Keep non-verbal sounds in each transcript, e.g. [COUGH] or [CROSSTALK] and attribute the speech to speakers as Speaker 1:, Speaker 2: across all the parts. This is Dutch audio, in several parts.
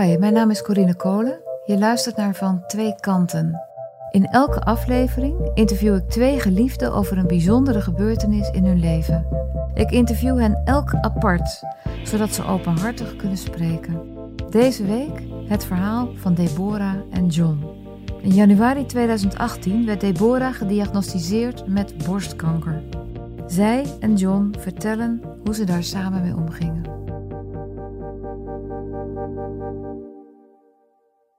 Speaker 1: Hi, mijn naam is Corine Kolen. Je luistert naar Van Twee Kanten. In elke aflevering interview ik twee geliefden over een bijzondere gebeurtenis in hun leven. Ik interview hen elk apart, zodat ze openhartig kunnen spreken. Deze week het verhaal van Deborah en John. In januari 2018 werd Deborah gediagnosticeerd met borstkanker. Zij en John vertellen hoe ze daar samen mee omgingen.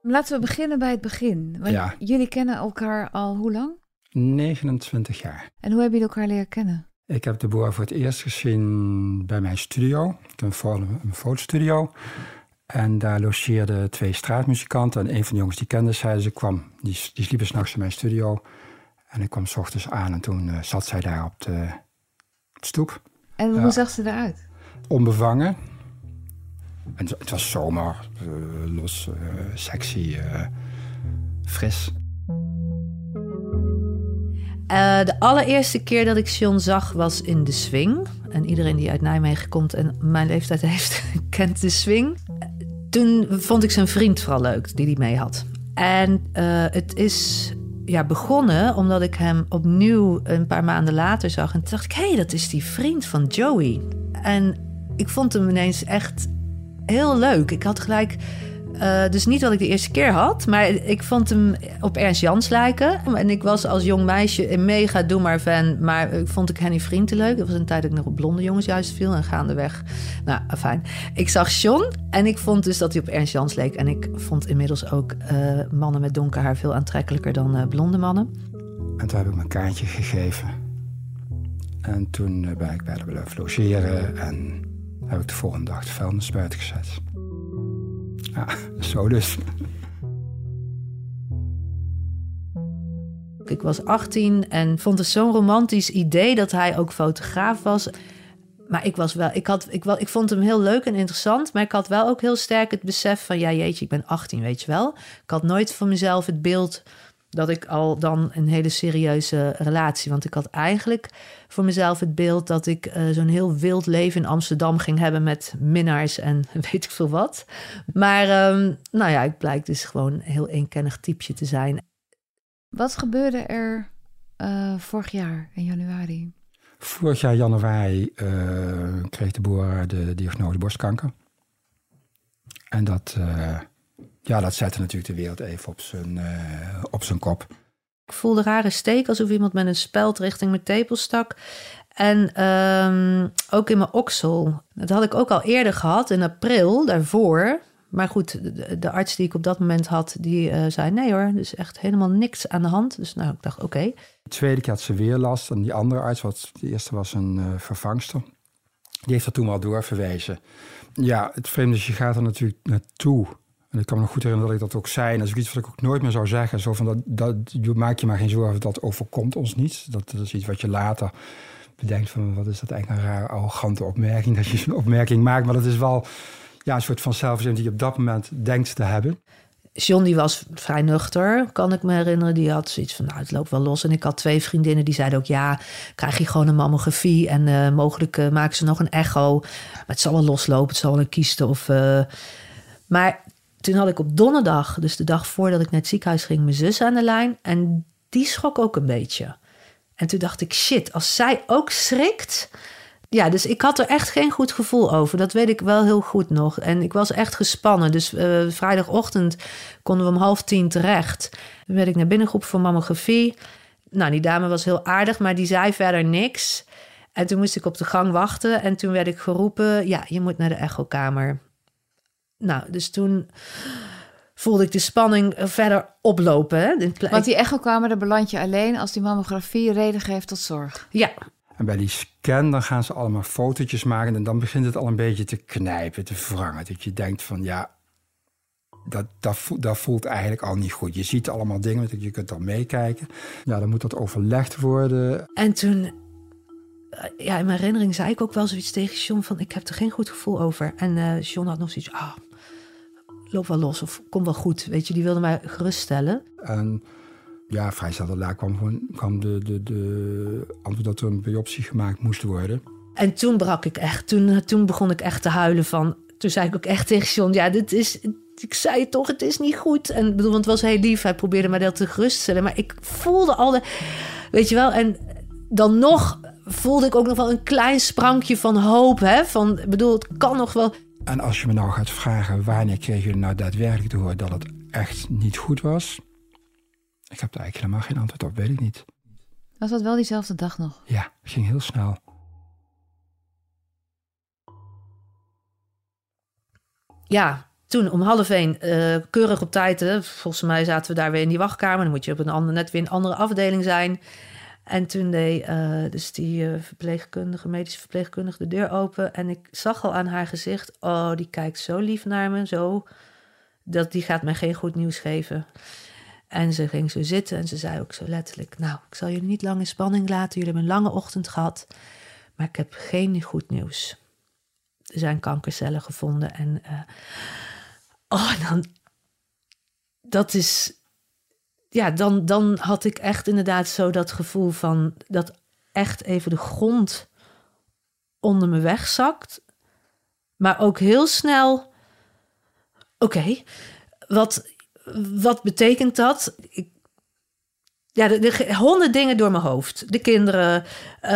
Speaker 1: Laten we beginnen bij het begin. Want
Speaker 2: Ja.
Speaker 1: Jullie kennen elkaar al hoe lang?
Speaker 2: 29 jaar.
Speaker 1: En hoe hebben jullie elkaar leren kennen?
Speaker 2: Ik heb de boer voor het eerst gezien bij mijn studio. Ik heb een fo- een fotostudio. En daar logeerden twee straatmuzikanten. En een van de jongens die kende zij. Ze kwam, die, die sliepen s'nachts in mijn studio. En ik kwam s ochtends aan en toen eh, zat zij daar op de, op de stoep.
Speaker 1: En hoe zag ze eruit?
Speaker 2: Onbevangen. En het was zomer, eh, los, eh, sexy, eh, fris.
Speaker 3: De allereerste keer dat ik John zag was in de swing. En iedereen die uit Nijmegen komt en mijn leeftijd heeft, [LAUGHS] kent de swing. Toen vond ik zijn vriend vooral leuk, die hij mee had. En het is ja, begonnen omdat ik hem opnieuw een paar maanden later zag. En toen dacht ik, hé, hey, dat is die vriend van Joey. En ik vond hem ineens echt heel leuk. Ik had gelijk... eh, dus niet wat ik de eerste keer had, maar ik vond hem op Ernst Jans lijken. En ik was als jong meisje een mega doe fan, maar ik vond ik Henny Vrienden leuk. Dat was een tijd dat ik nog op blonde jongens juist viel en gaandeweg. Nou, fijn. Ik zag John en ik vond dus dat hij op Ernst Jans leek. En ik vond inmiddels ook eh, mannen met donker haar veel aantrekkelijker dan eh, blonde mannen.
Speaker 2: En toen heb ik mijn kaartje gegeven. En toen ben ik bij de logeren en heb ik de volgende dag de vuilnis buiten gezet. Ja, zo dus.
Speaker 3: Ik was 18 en vond het zo'n romantisch idee dat hij ook fotograaf was. Maar ik was wel, ik, had, ik, wel, ik vond hem heel leuk en interessant. Maar ik had wel ook heel sterk het besef van: ja, jeetje, ik ben 18, weet je wel. Ik had nooit van mezelf het beeld dat ik al dan een hele serieuze relatie. Want ik had eigenlijk voor mezelf het beeld dat ik eh, zo'n heel wild leven in Amsterdam ging hebben met minnaars en [LAUGHS] weet ik veel wat. Maar ehm, nou ja, ik blijk dus gewoon een heel eenkennig typeje te zijn.
Speaker 1: Wat gebeurde er eh, vorig jaar in januari?
Speaker 2: Vorig jaar januari eh, kreeg de boer de diagnose borstkanker. En dat, eh, ja, dat zette natuurlijk de wereld even op zijn, eh, op zijn kop.
Speaker 3: Ik voelde rare steek, alsof iemand met een speld richting mijn tepel stak. En ehm, ook in mijn oksel. Dat had ik ook al eerder gehad, in april, daarvoor. Maar goed, de, de arts die ik op dat moment had, die eh, zei... nee hoor, er is echt helemaal niks aan de hand. Dus nou, ik dacht, oké.
Speaker 2: De tweede keer had ze weer last. En die andere arts, wat de eerste was een eh, vervangster, die heeft er toen wel doorverwezen. Ja, het vreemde is, je gaat er natuurlijk naartoe. En ik kan me nog goed herinneren dat ik dat ook zei. En dat is ook iets wat ik ook nooit meer zou zeggen. Zo van, dat, dat, maak je maar geen zorgen, dat overkomt ons niet. Dat, dat is iets wat je later bedenkt van, wat is dat eigenlijk een raar arrogante opmerking. Dat je zo'n opmerking maakt, maar dat is wel ja, een soort van zelfverzin die je op dat moment denkt te hebben.
Speaker 3: John die was vrij nuchter, kan ik me herinneren. Die had zoiets van, nou, het loopt wel los. En ik had twee vriendinnen die zeiden ook... ja, krijg je gewoon een mammografie... en eh, mogelijk eh, maken ze nog een echo. Het zal wel loslopen, het zal wel een kiesten of... eh. Maar toen had ik op donderdag, dus de dag voordat ik naar het ziekenhuis ging... mijn zus aan de lijn en die schrok ook een beetje. En toen dacht ik, shit, als zij ook schrikt... Ja, dus ik had er echt geen goed gevoel over. Dat weet ik wel heel goed nog. En ik was echt gespannen. Dus eh, vrijdagochtend konden we om half tien terecht. Toen werd ik naar binnen geroepen voor mammografie. Nou, die dame was heel aardig, maar die zei verder niks. En toen moest ik op de gang wachten. En toen werd ik geroepen, ja, je moet naar de echokamer. Nou, dus toen voelde ik de spanning verder oplopen. Hè.
Speaker 1: Want die echokamer, daar beland je alleen als die mammografie reden geeft tot zorg.
Speaker 3: Ja,
Speaker 2: En bij die scan dan gaan ze allemaal fotootjes maken en dan begint het al een beetje te knijpen, te wrangen. Dat je denkt van ja, dat, dat, voelt, dat voelt eigenlijk al niet goed. Je ziet allemaal dingen, je kunt dan meekijken. Ja, dan moet dat overlegd worden.
Speaker 3: En toen, eh, ja, in mijn herinnering zei ik ook wel zoiets tegen John van, ik heb er geen goed gevoel over. En eh John had nog zoiets, ah, loop wel los of kom wel goed. Weet je, die wilde mij geruststellen.
Speaker 2: En ja, vrij snel daarna kwam, gewoon, kwam de, de, de antwoord dat er een biopsie gemaakt moest worden.
Speaker 3: En toen brak ik echt, toen, toen begon ik echt te huilen van, toen zei ik ook echt tegen John, ja, dit is, ik zei het toch, het is niet goed. En bedoel, want het was heel lief. Hij probeerde mij dat te geruststellen. Maar ik voelde al de, weet je wel, en dan nog voelde ik ook nog wel een klein sprankje van hoop. Hè? Van, ik bedoel, het kan nog wel.
Speaker 2: En als je me nou gaat vragen wanneer kreeg je nou daadwerkelijk te horen dat het echt niet goed was? Ik heb daar eigenlijk helemaal geen antwoord op, weet ik niet.
Speaker 1: Was dat wel diezelfde dag nog?
Speaker 2: Ja, het ging heel snel.
Speaker 3: Ja, toen om half één, eh, keurig op tijd. Hè? Volgens mij zaten we daar weer in die wachtkamer. Dan moet je op een andere, net weer een andere afdeling zijn. En toen deed uh, dus die uh, verpleegkundige, medische verpleegkundige de deur open. En ik zag al aan haar gezicht, oh, die kijkt zo lief naar me, zo. Dat die gaat mij geen goed nieuws geven. En ze ging zo zitten en ze zei ook zo letterlijk: Nou, ik zal jullie niet lang in spanning laten. Jullie hebben een lange ochtend gehad, maar ik heb geen goed nieuws. Er zijn kankercellen gevonden en. Uh, oh, dan. Dat is ja, dan, dan had ik echt inderdaad zo dat gevoel van dat echt even de grond onder me wegzakt. Maar ook heel snel. Oké, wat, wat betekent dat? Ik, ja, de, de, honderd dingen door mijn hoofd. De kinderen, uh,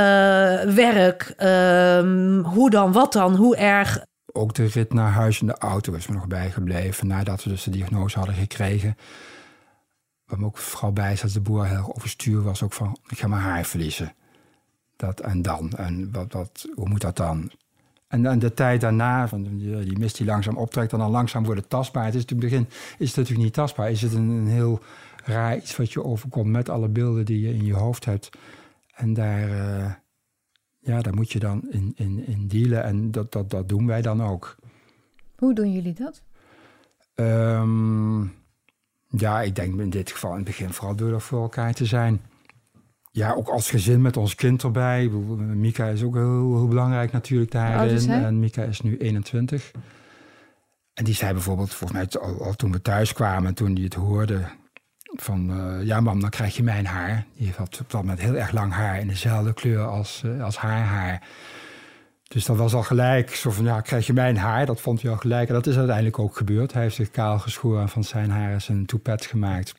Speaker 3: werk, uh, hoe dan, wat dan, hoe erg.
Speaker 2: Ook de rit naar huis in de auto is me nog bijgebleven nadat we dus de diagnose hadden gekregen wat me ook vooral bij zat, de boer heel overstuur was ook van, ik ga mijn haar verliezen. Dat en dan, en wat, wat, hoe moet dat dan? En, dan de tijd daarna, van die, mist die langzaam optrekt en dan langzaam wordt het tastbaar. Het is het begin is het natuurlijk niet tastbaar. Is het een, een, heel raar iets wat je overkomt met alle beelden die je in je hoofd hebt. En daar, uh, ja, daar moet je dan in, in, in dealen en dat, dat, dat doen wij dan ook.
Speaker 1: Hoe doen jullie dat?
Speaker 2: Um, ja, ik denk in dit geval in het begin vooral door er voor elkaar te zijn. Ja, ook als gezin met ons kind erbij. Mika is ook heel, heel belangrijk natuurlijk daarin. En Mika is nu 21. En die zei bijvoorbeeld, volgens mij al, al toen we thuis kwamen... toen hij het hoorde van... Uh, ja mam, dan krijg je mijn haar. Die had op dat moment heel erg lang haar... in dezelfde kleur als, uh, als haar haar. Dus dat was al gelijk, zo van ja, krijg je mijn haar? Dat vond hij al gelijk. En dat is uiteindelijk ook gebeurd. Hij heeft zich kaal geschoren van zijn haar is een toepet gemaakt.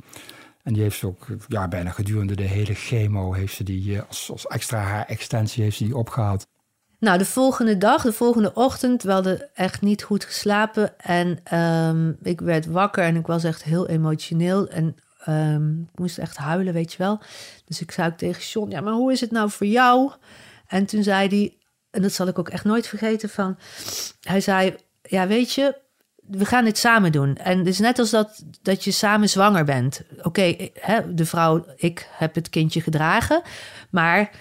Speaker 2: En die heeft ze ook ja, bijna gedurende de hele chemo... heeft ze die eh, als, als extra haar-extensie heeft ze die opgehaald.
Speaker 3: Nou, de volgende dag, de volgende ochtend, we hadden echt niet goed geslapen. En um, ik werd wakker en ik was echt heel emotioneel. En um, ik moest echt huilen, weet je wel. Dus ik zei ook tegen John, ja, maar hoe is het nou voor jou? En toen zei hij, en dat zal ik ook echt nooit vergeten van. Hij zei: Ja, weet je, we gaan dit samen doen. En het is net als dat, dat je samen zwanger bent. Oké, de vrouw, ik heb het kindje gedragen, maar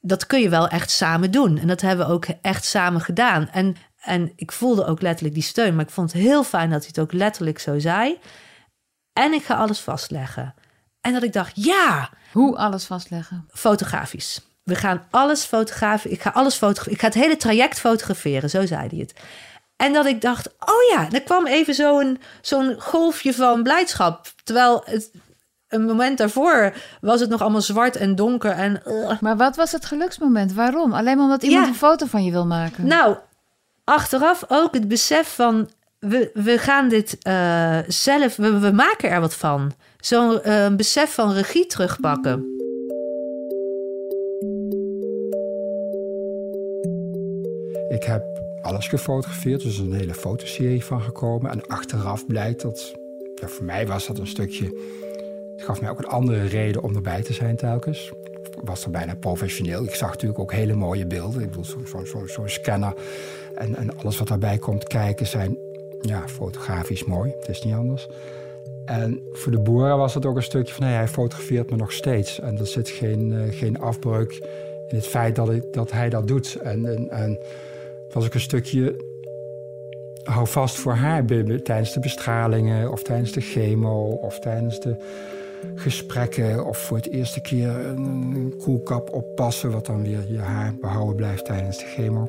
Speaker 3: dat kun je wel echt samen doen. En dat hebben we ook echt samen gedaan. En, en ik voelde ook letterlijk die steun, maar ik vond het heel fijn dat hij het ook letterlijk zo zei. En ik ga alles vastleggen. En dat ik dacht, ja.
Speaker 1: Hoe alles vastleggen?
Speaker 3: Fotografisch. We gaan alles fotograferen. Ik ga alles fotograferen. Ik ga het hele traject fotograferen. Zo zei hij het. En dat ik dacht, oh ja, er kwam even zo'n zo'n golfje van blijdschap. Terwijl het, een moment daarvoor was het nog allemaal zwart en donker. En,
Speaker 1: Maar wat was het geluksmoment? Waarom? Alleen maar omdat iemand een foto van je wil maken?
Speaker 3: Nou, achteraf ook het besef van... we, we gaan dit uh, zelf... We, we, maken er wat van. Zo'n uh, besef van regie terugpakken.
Speaker 2: Ik heb alles gefotografeerd, dus er is een hele fotoserie van gekomen. En achteraf blijkt dat, ja, voor mij was dat een stukje... Het gaf mij ook een andere reden om erbij te zijn telkens. was er bijna professioneel. Ik zag natuurlijk ook hele mooie beelden. Ik bedoel, zo'n zo, zo, zo scanner en, en alles wat daarbij komt kijken zijn ja, fotografisch mooi. Het is niet anders. En voor de boeren was het ook een stukje van... Nee, hij fotografeert me nog steeds. En er zit geen, uh, geen afbreuk in het feit dat, ik, hij dat doet. En, en was ook een stukje hou vast voor haar tijdens de bestralingen of tijdens de chemo of tijdens de gesprekken of voor het eerste keer een koelkap oppassen wat dan weer je haar behouden blijft tijdens de chemo.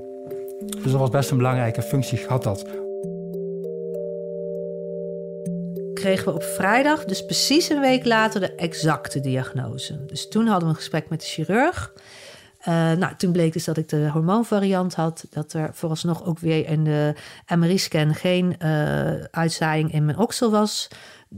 Speaker 2: Dus dat was best een belangrijke functie, had dat.
Speaker 3: Kregen we op vrijdag, dus precies een week later, de exacte diagnose. Dus toen hadden we een gesprek met de chirurg. Nou, toen bleek dus dat ik de hormoonvariant had. Dat er vooralsnog ook weer in de MRI-scan geen uitzaaiing in mijn oksel was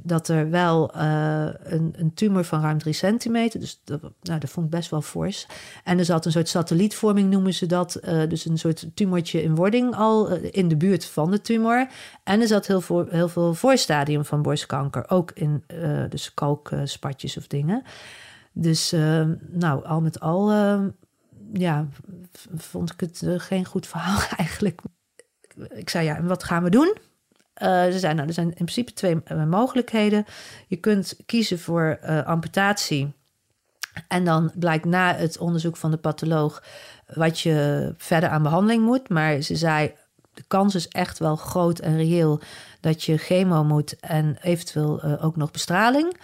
Speaker 3: dat er wel uh, een, een, tumor van ruim 3 centimeter, dus dat, nou, dat vond ik best wel fors. En er zat een soort satellietvorming, noemen ze dat. Uh, dus een soort tumortje in wording al uh, in de buurt van de tumor. En er zat heel heel veel voorstadium van borstkanker, ook in dus kalkspatjes of dingen. Dus nou, al met al, ja, vond ik het geen goed verhaal [LAUGHS] eigenlijk. Ik zei ja, en wat gaan we doen? Uh, ze zijn, nou, er zijn in principe twee uh, mogelijkheden. Je kunt kiezen voor amputatie. En dan blijkt na het onderzoek van de patholoog wat je verder aan behandeling moet. Maar ze zei, de kans is echt wel groot en reëel dat je chemo moet en eventueel ook nog bestraling.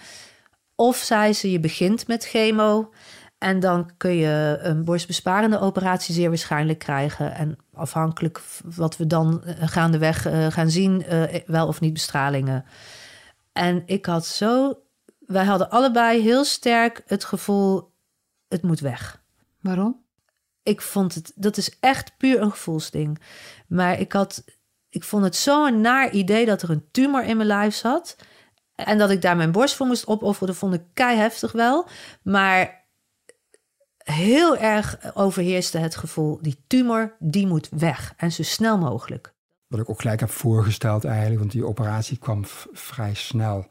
Speaker 3: Of zei ze, je begint met chemo en dan kun je een borstbesparende operatie zeer waarschijnlijk krijgen. En afhankelijk wat we dan eh, gaandeweg uh, gaan zien, uh, wel of niet bestralingen. En ik had zo, wij hadden allebei heel sterk het gevoel, het moet weg.
Speaker 1: Waarom?
Speaker 3: Ik vond het, dat is echt puur een gevoelsding. Maar ik had, ik vond het zo'n naar idee dat er een tumor in mijn lijf zat. En dat ik daar mijn borst voor moest opofferen, dat vond ik kei heftig wel. Maar heel erg overheerste het gevoel, die tumor, die moet weg. En zo snel mogelijk.
Speaker 2: Wat ik ook gelijk heb voorgesteld eigenlijk, want die operatie kwam vrij snel.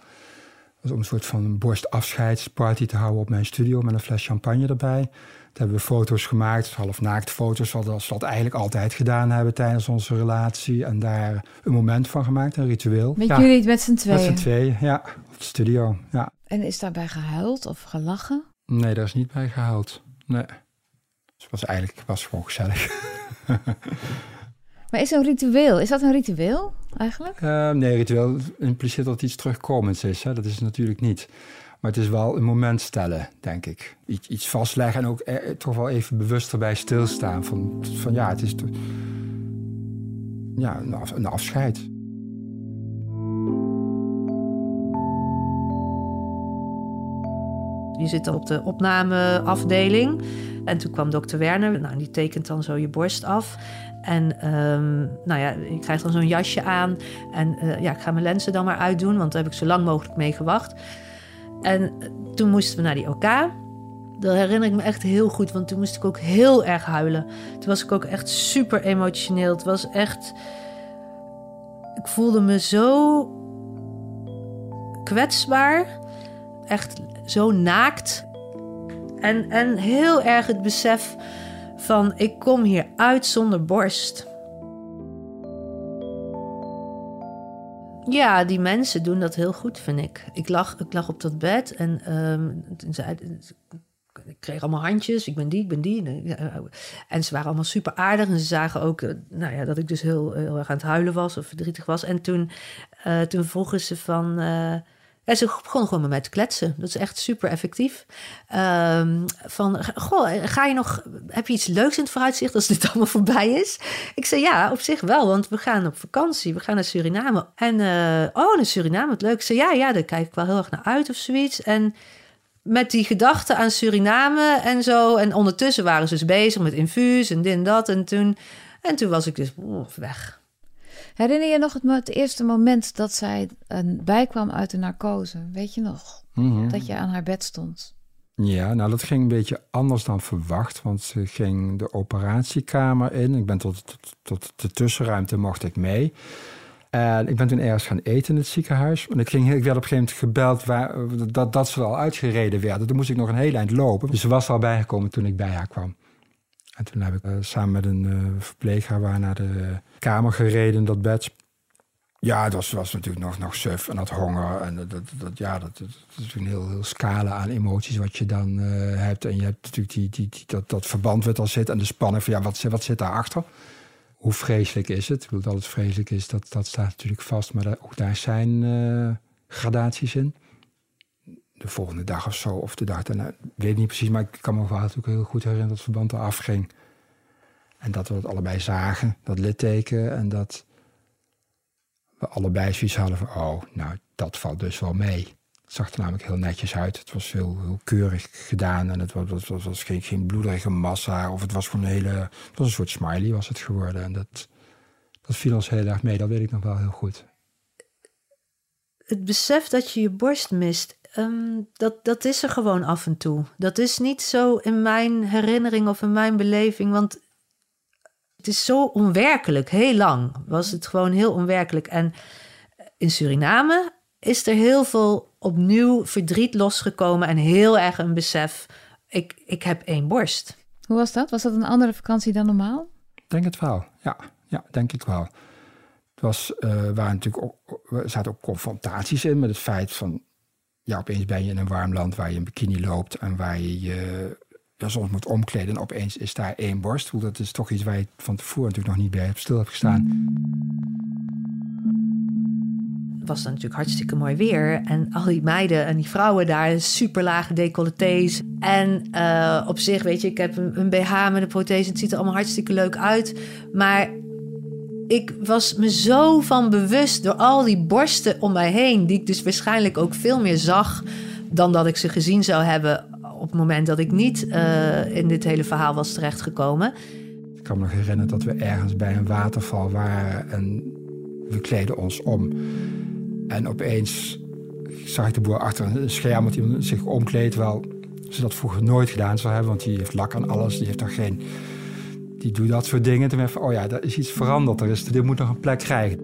Speaker 2: was om een soort van borstafscheidsparty te houden op mijn studio met een fles champagne erbij. Daar hebben we foto's gemaakt, half naakt foto's, zoals we dat eigenlijk altijd gedaan hebben tijdens onze relatie. En daar een moment van gemaakt, een ritueel.
Speaker 1: Met jullie met z'n tweeën?
Speaker 2: Met z'n tweeën, ja, op de studio, ja.
Speaker 1: En is daarbij gehuild of gelachen?
Speaker 2: Nee, daar is niet bij gehuild. Nee. Dus het was eigenlijk was gewoon gezellig. [LAUGHS]
Speaker 1: maar is een ritueel, is dat een ritueel eigenlijk?
Speaker 2: Uh, nee, ritueel impliceert dat iets terugkomends is. Hè? Dat is het natuurlijk niet. Maar het is wel een moment stellen, denk ik. Iets, iets vastleggen en ook eh, toch wel even bewust erbij stilstaan. Van, van ja, het is ja, een, af, een afscheid.
Speaker 3: Je zit op de opnameafdeling. En toen kwam dokter Werner. Nou, die tekent dan zo je borst af. En um, nou ja, ik krijg dan zo'n jasje aan. En uh, ja, ik ga mijn lenzen dan maar uitdoen, want daar heb ik zo lang mogelijk mee gewacht. En toen moesten we naar die OK. Dat herinner ik me echt heel goed, want toen moest ik ook heel erg huilen. Toen was ik ook echt super emotioneel. Het was echt. Ik voelde me zo kwetsbaar. Echt zo naakt. En, en heel erg het besef van ik kom hier uit zonder borst. Ja, die mensen doen dat heel goed, vind ik. Ik lag, ik lag op dat bed en um, zei, ik kreeg allemaal handjes. Ik ben die, ik ben die. En ze waren allemaal super aardig. En ze zagen ook eh, nou ja, dat ik dus heel, heel erg aan het huilen was of verdrietig was. En toen, uh, toen vroegen ze van... en ze begon gewoon met mij te kletsen. Dat is echt super effectief. Um, van, goh, ga je nog, heb je iets leuks in het vooruitzicht als dit [LAUGHS] allemaal voorbij is? Ik zei ja, op zich wel, want we gaan op vakantie. We gaan naar Suriname. En, uh, oh, naar Suriname, wat leuk. Ik zei ja, ja, daar kijk ik wel heel erg naar uit of zoiets. En met die gedachte aan Suriname en zo. En ondertussen waren ze dus bezig met infuus en dit en dat. En toen, en toen was ik dus oh, weg.
Speaker 1: Herinner je nog het, het, eerste moment dat zij bijkwam uit de narcose? Weet je nog?
Speaker 2: Mhm.
Speaker 1: Dat je aan haar bed stond.
Speaker 2: Ja, nou dat ging een beetje anders dan verwacht, want ze ging de operatiekamer in. Ik ben tot, tot, tot de tussenruimte mocht ik mee. En ik ben toen ergens gaan eten in het ziekenhuis. En ik, ging, ik werd op een gegeven moment gebeld waar, dat, dat ze al uitgereden werden. Toen moest ik nog een heel eind lopen. Dus ze was al bijgekomen toen ik bij haar kwam. En toen heb ik uh, samen met een uh, verpleger waar naar de kamer gereden, dat bed. Ja, het was, was natuurlijk nog, nog suf en had honger. En dat, dat, ja, dat, dat, is een heel, heel scala aan emoties wat je dan uh, hebt. En je hebt natuurlijk die, die, dat, dat verband wat al zit en de spanning van ja, wat, wat zit daarachter? Hoe vreselijk is het? Ik bedoel, dat het vreselijk is, dat, dat staat natuurlijk vast. Maar ook daar zijn gradaties in de volgende dag of zo, of de dag daarna, weet niet precies, maar ik kan me wel natuurlijk heel goed herinneren dat het verband eraf ging. En dat we het allebei zagen, dat litteken, en dat we allebei zoiets hadden van, oh, nou, dat valt dus wel mee. Het zag er namelijk heel netjes uit. Het was heel, heel keurig gedaan en het was, was geen, geen bloederige massa. Of het was gewoon een hele. Het was een soort smiley was het geworden. En dat, dat viel ons heel erg mee. Dat weet ik nog wel heel goed.
Speaker 3: Het besef dat je je borst mist, ehm, dat, dat is er gewoon af en toe. Dat is niet zo in mijn herinnering of in mijn beleving. Want het is zo onwerkelijk. Heel lang was het gewoon heel onwerkelijk. En in Suriname is er heel veel opnieuw verdriet losgekomen en heel erg een besef. Ik, ik heb één borst.
Speaker 1: Hoe was dat? Was dat een andere vakantie dan normaal?
Speaker 2: Denk het wel, ja. Ja, denk ik wel. Het was, uh, waar natuurlijk ook, er zaten ook confrontaties in met het feit van... Ja, opeens ben je in een warm land waar je een bikini loopt... en waar je je ja, soms moet omkleden en opeens is daar één borst. Dat is toch iets waar je van tevoren natuurlijk nog niet bij stil hebt gestaan
Speaker 3: was dan natuurlijk hartstikke mooi weer. En al die meiden en die vrouwen daar, super lage decolletés. En uh, op zich, weet je, ik heb een, een BH met een prothese. Het ziet er allemaal hartstikke leuk uit. Maar ik was me zo van bewust door al die borsten om mij heen. Die ik dus waarschijnlijk ook veel meer zag dan dat ik ze gezien zou hebben op het moment dat ik niet uh, in dit hele verhaal was terechtgekomen.
Speaker 2: Ik kan me nog herinneren dat we ergens bij een waterval waren en we kleden ons om. En opeens zag ik de boer achter een scherm dat hij zich omkleedt. Wel, ze dat vroeger nooit gedaan zou hebben, want die heeft lak aan alles. Die heeft toch geen. Die doet dat soort dingen. Toen ik, oh ja, er is iets veranderd. Er is, dit moet nog een plek krijgen.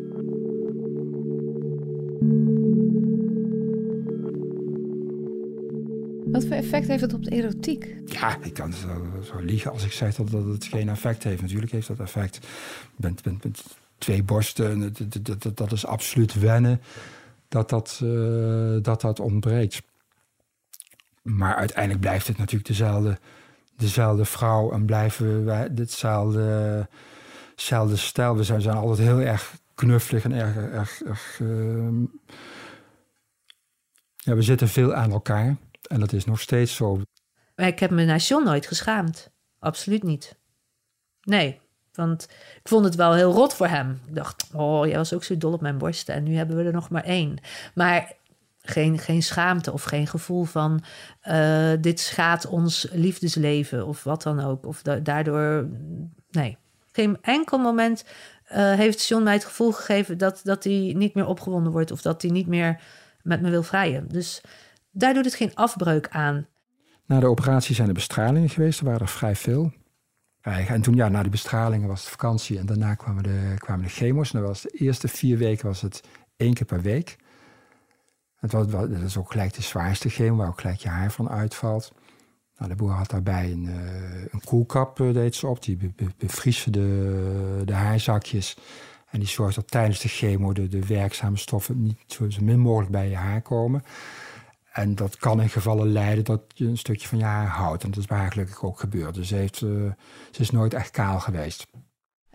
Speaker 1: Wat voor effect heeft het op de erotiek?
Speaker 2: Ja, ik kan zo, zo liegen als ik zeg dat, dat het geen effect heeft. Natuurlijk heeft dat effect. Bent, bent, bent twee borsten, dat, dat, dat is absoluut wennen dat dat, uh, dat dat ontbreekt. Maar uiteindelijk blijft het natuurlijk dezelfde, dezelfde vrouw en blijven wij hetzelfde, stijl. We zijn, zijn altijd heel erg knuffelig en erg. uh, ja, we zitten veel aan elkaar en dat is nog steeds zo.
Speaker 3: Ik heb me naar John nooit geschaamd. Absoluut niet. Nee, want ik vond het wel heel rot voor hem. Ik dacht, oh, jij was ook zo dol op mijn borsten en nu hebben we er nog maar één. Maar geen, geen schaamte of geen gevoel van uh, dit schaadt ons liefdesleven of wat dan ook. Of daardoor, nee. Geen enkel moment uh, heeft John mij het gevoel gegeven dat, dat hij niet meer opgewonden wordt of dat hij niet meer met me wil vrijen. Dus daar doet het geen afbreuk aan.
Speaker 2: Na de operatie zijn er bestralingen geweest, er waren er vrij veel. En toen, ja, na die bestralingen was het vakantie en daarna kwamen de, kwamen de chemo's. En was de eerste vier weken was het één keer per week. Het was, dat is ook gelijk de zwaarste chemo, waar ook gelijk je haar van uitvalt. Nou, de boer had daarbij een, uh, een koelkap, uh, deed ze op. Die be, be, bevriezen de, de haarzakjes. En die zorgt dat tijdens de chemo de, de werkzame stoffen niet zo, zo min mogelijk bij je haar komen. En dat kan in gevallen leiden dat je een stukje van je haar houdt. En dat is bij haar gelukkig ook gebeurd. Dus ze, heeft, uh, ze is nooit echt kaal geweest.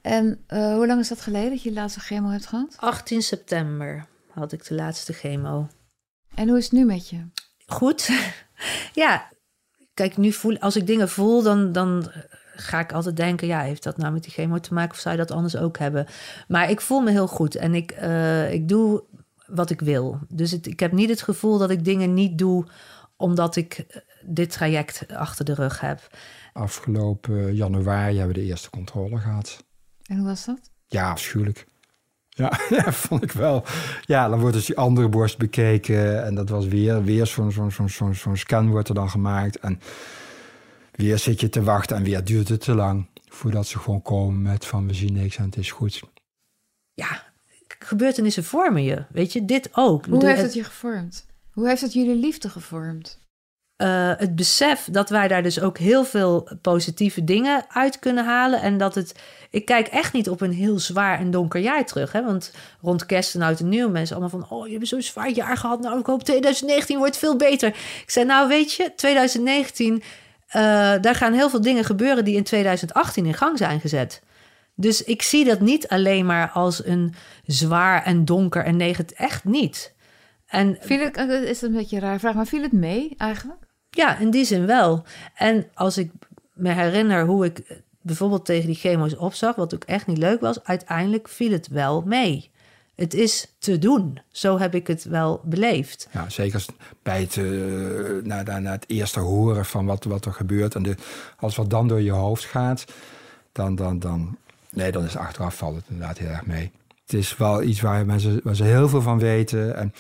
Speaker 1: En uh, hoe lang is dat geleden dat je de laatste chemo hebt gehad?
Speaker 3: 18 september had ik de laatste chemo.
Speaker 1: En hoe is het nu met je?
Speaker 3: Goed. [LAUGHS] ja, kijk, nu voel als ik dingen voel, dan, dan ga ik altijd denken: ja, heeft dat nou met die chemo te maken of zou je dat anders ook hebben? Maar ik voel me heel goed en ik, uh, ik doe wat ik wil. Dus het, ik heb niet het gevoel dat ik dingen niet doe omdat ik eh, dit traject achter de rug heb.
Speaker 2: Afgelopen januari hebben we de eerste controle gehad.
Speaker 1: En hoe was dat?
Speaker 2: Ja, afschuwelijk. Ja, [LAUGHS] ja, vond ik wel. Ja, dan wordt dus die andere borst bekeken. En dat was weer, weer zo'n zo'n zo'n zo'n zo'n scan wordt er dan gemaakt. En weer zit je te wachten en weer duurt het te lang. Voordat ze gewoon komen met van we zien niks en het is goed.
Speaker 3: Ja, gebeurtenissen vormen je. Weet je, dit ook.
Speaker 1: Hoe heeft het je gevormd? Hoe heeft het jullie liefde gevormd?
Speaker 3: Uh, het besef dat wij daar dus ook heel veel positieve dingen uit kunnen halen. En dat het. Ik kijk echt niet op een heel zwaar en donker jaar terug. Hè? Want rond kerst en oud en nieuw mensen allemaal van. Oh, je hebt zo'n zwaar jaar gehad. Nou, ik hoop 2019 wordt veel beter. Ik zei, nou, weet je, 2019. Uh, daar gaan heel veel dingen gebeuren die in 2018 in gang zijn gezet. Dus ik zie dat niet alleen maar als een zwaar en donker en negatief. Echt niet. En,
Speaker 1: viel het, eh, is een beetje een raar vraag, maar viel het mee eigenlijk?
Speaker 3: Ja, in die zin wel. En als ik me herinner hoe ik bijvoorbeeld tegen die chemo's opzag, wat ook echt niet leuk was, uiteindelijk viel het wel mee. Het is te doen. Zo heb ik het wel beleefd.
Speaker 2: Ja, zeker bij het, uh, na, na, na, het eerste horen van wat, wat er gebeurt. En de, als wat dan door je hoofd gaat, dan, dan, dan, nee, dan is achteraf valt het inderdaad heel erg mee. Het is wel iets waar mensen waar ze heel veel van weten. En,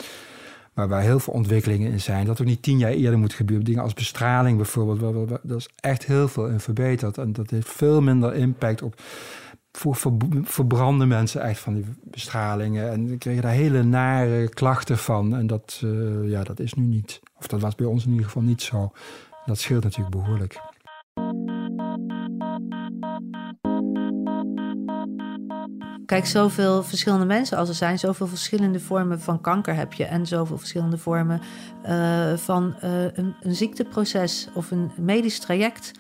Speaker 2: maar waar heel veel ontwikkelingen in zijn. Dat ook niet tien jaar eerder moet gebeuren. Dingen als bestraling bijvoorbeeld. Dat is echt heel veel in verbeterd. En dat heeft veel minder impact op voor verbranden mensen echt van die bestralingen. En kregen daar hele nare klachten van. En dat, uh, ja, dat is nu niet. Of dat was bij ons in ieder geval niet zo. Dat scheelt natuurlijk behoorlijk.
Speaker 3: Kijk, zoveel verschillende mensen als er zijn, zoveel verschillende vormen van kanker heb je en zoveel verschillende vormen uh, van uh, een, een ziekteproces of een medisch traject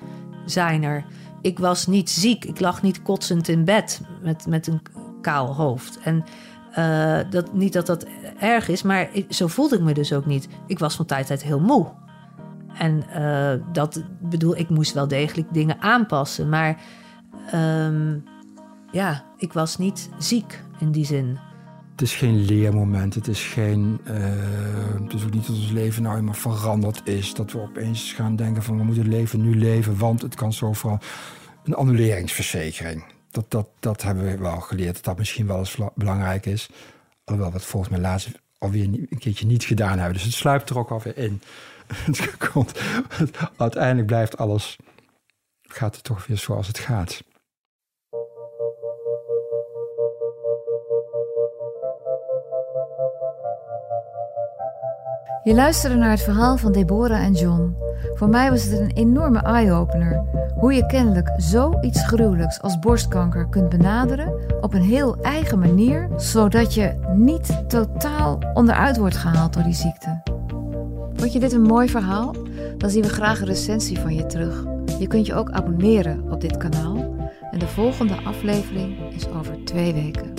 Speaker 3: zijn er ik was niet ziek. Ik lag niet kotsend in bed met, met een kaal hoofd. En uh, dat, niet dat dat erg is, maar zo voelde ik me dus ook niet. Ik was van tijd tot heel moe. En dat bedoel, ik moest wel degelijk dingen aanpassen. Maar um, ja, ik was niet ziek in die zin.
Speaker 2: Het is geen leermoment. Het is geen. Uh, het is ook niet dat ons leven nou helemaal veranderd is. Dat we opeens gaan denken van we moeten leven nu leven, want het kan zo vooral. Een annuleringsverzekering. Dat, dat, dat hebben we wel geleerd. Dat dat misschien wel eens belangrijk is. Alhoewel we het volgens mij laatst alweer een keertje niet gedaan hebben. Dus het sluipt er ook alweer in. [LAUGHS] Uiteindelijk blijft alles. Gaat het toch weer zoals het gaat.
Speaker 1: Je luisterde naar het verhaal van Deborah en John. Voor mij was het een enorme eye-opener. Hoe je kennelijk zoiets gruwelijks als borstkanker kunt benaderen op een heel eigen manier, zodat je niet totaal onderuit wordt gehaald door die ziekte. Vond je dit een mooi verhaal? Dan zien we graag een recensie van je terug. Je kunt je ook abonneren op dit kanaal. En de volgende aflevering is over twee weken.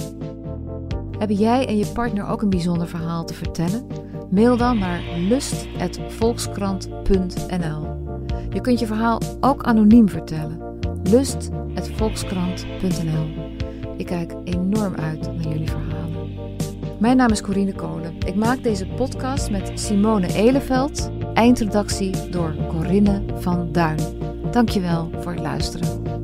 Speaker 1: Hebben jij en je partner ook een bijzonder verhaal te vertellen? Mail dan naar lust.volkskrant.nl. Je kunt je verhaal ook anoniem vertellen. lust.volkskrant.nl. Ik kijk enorm uit naar jullie verhalen. Mijn naam is Corine Kolen. Ik maak deze podcast met Simone Eleveld. Eindredactie door Corinne van Duin. Dankjewel voor het luisteren.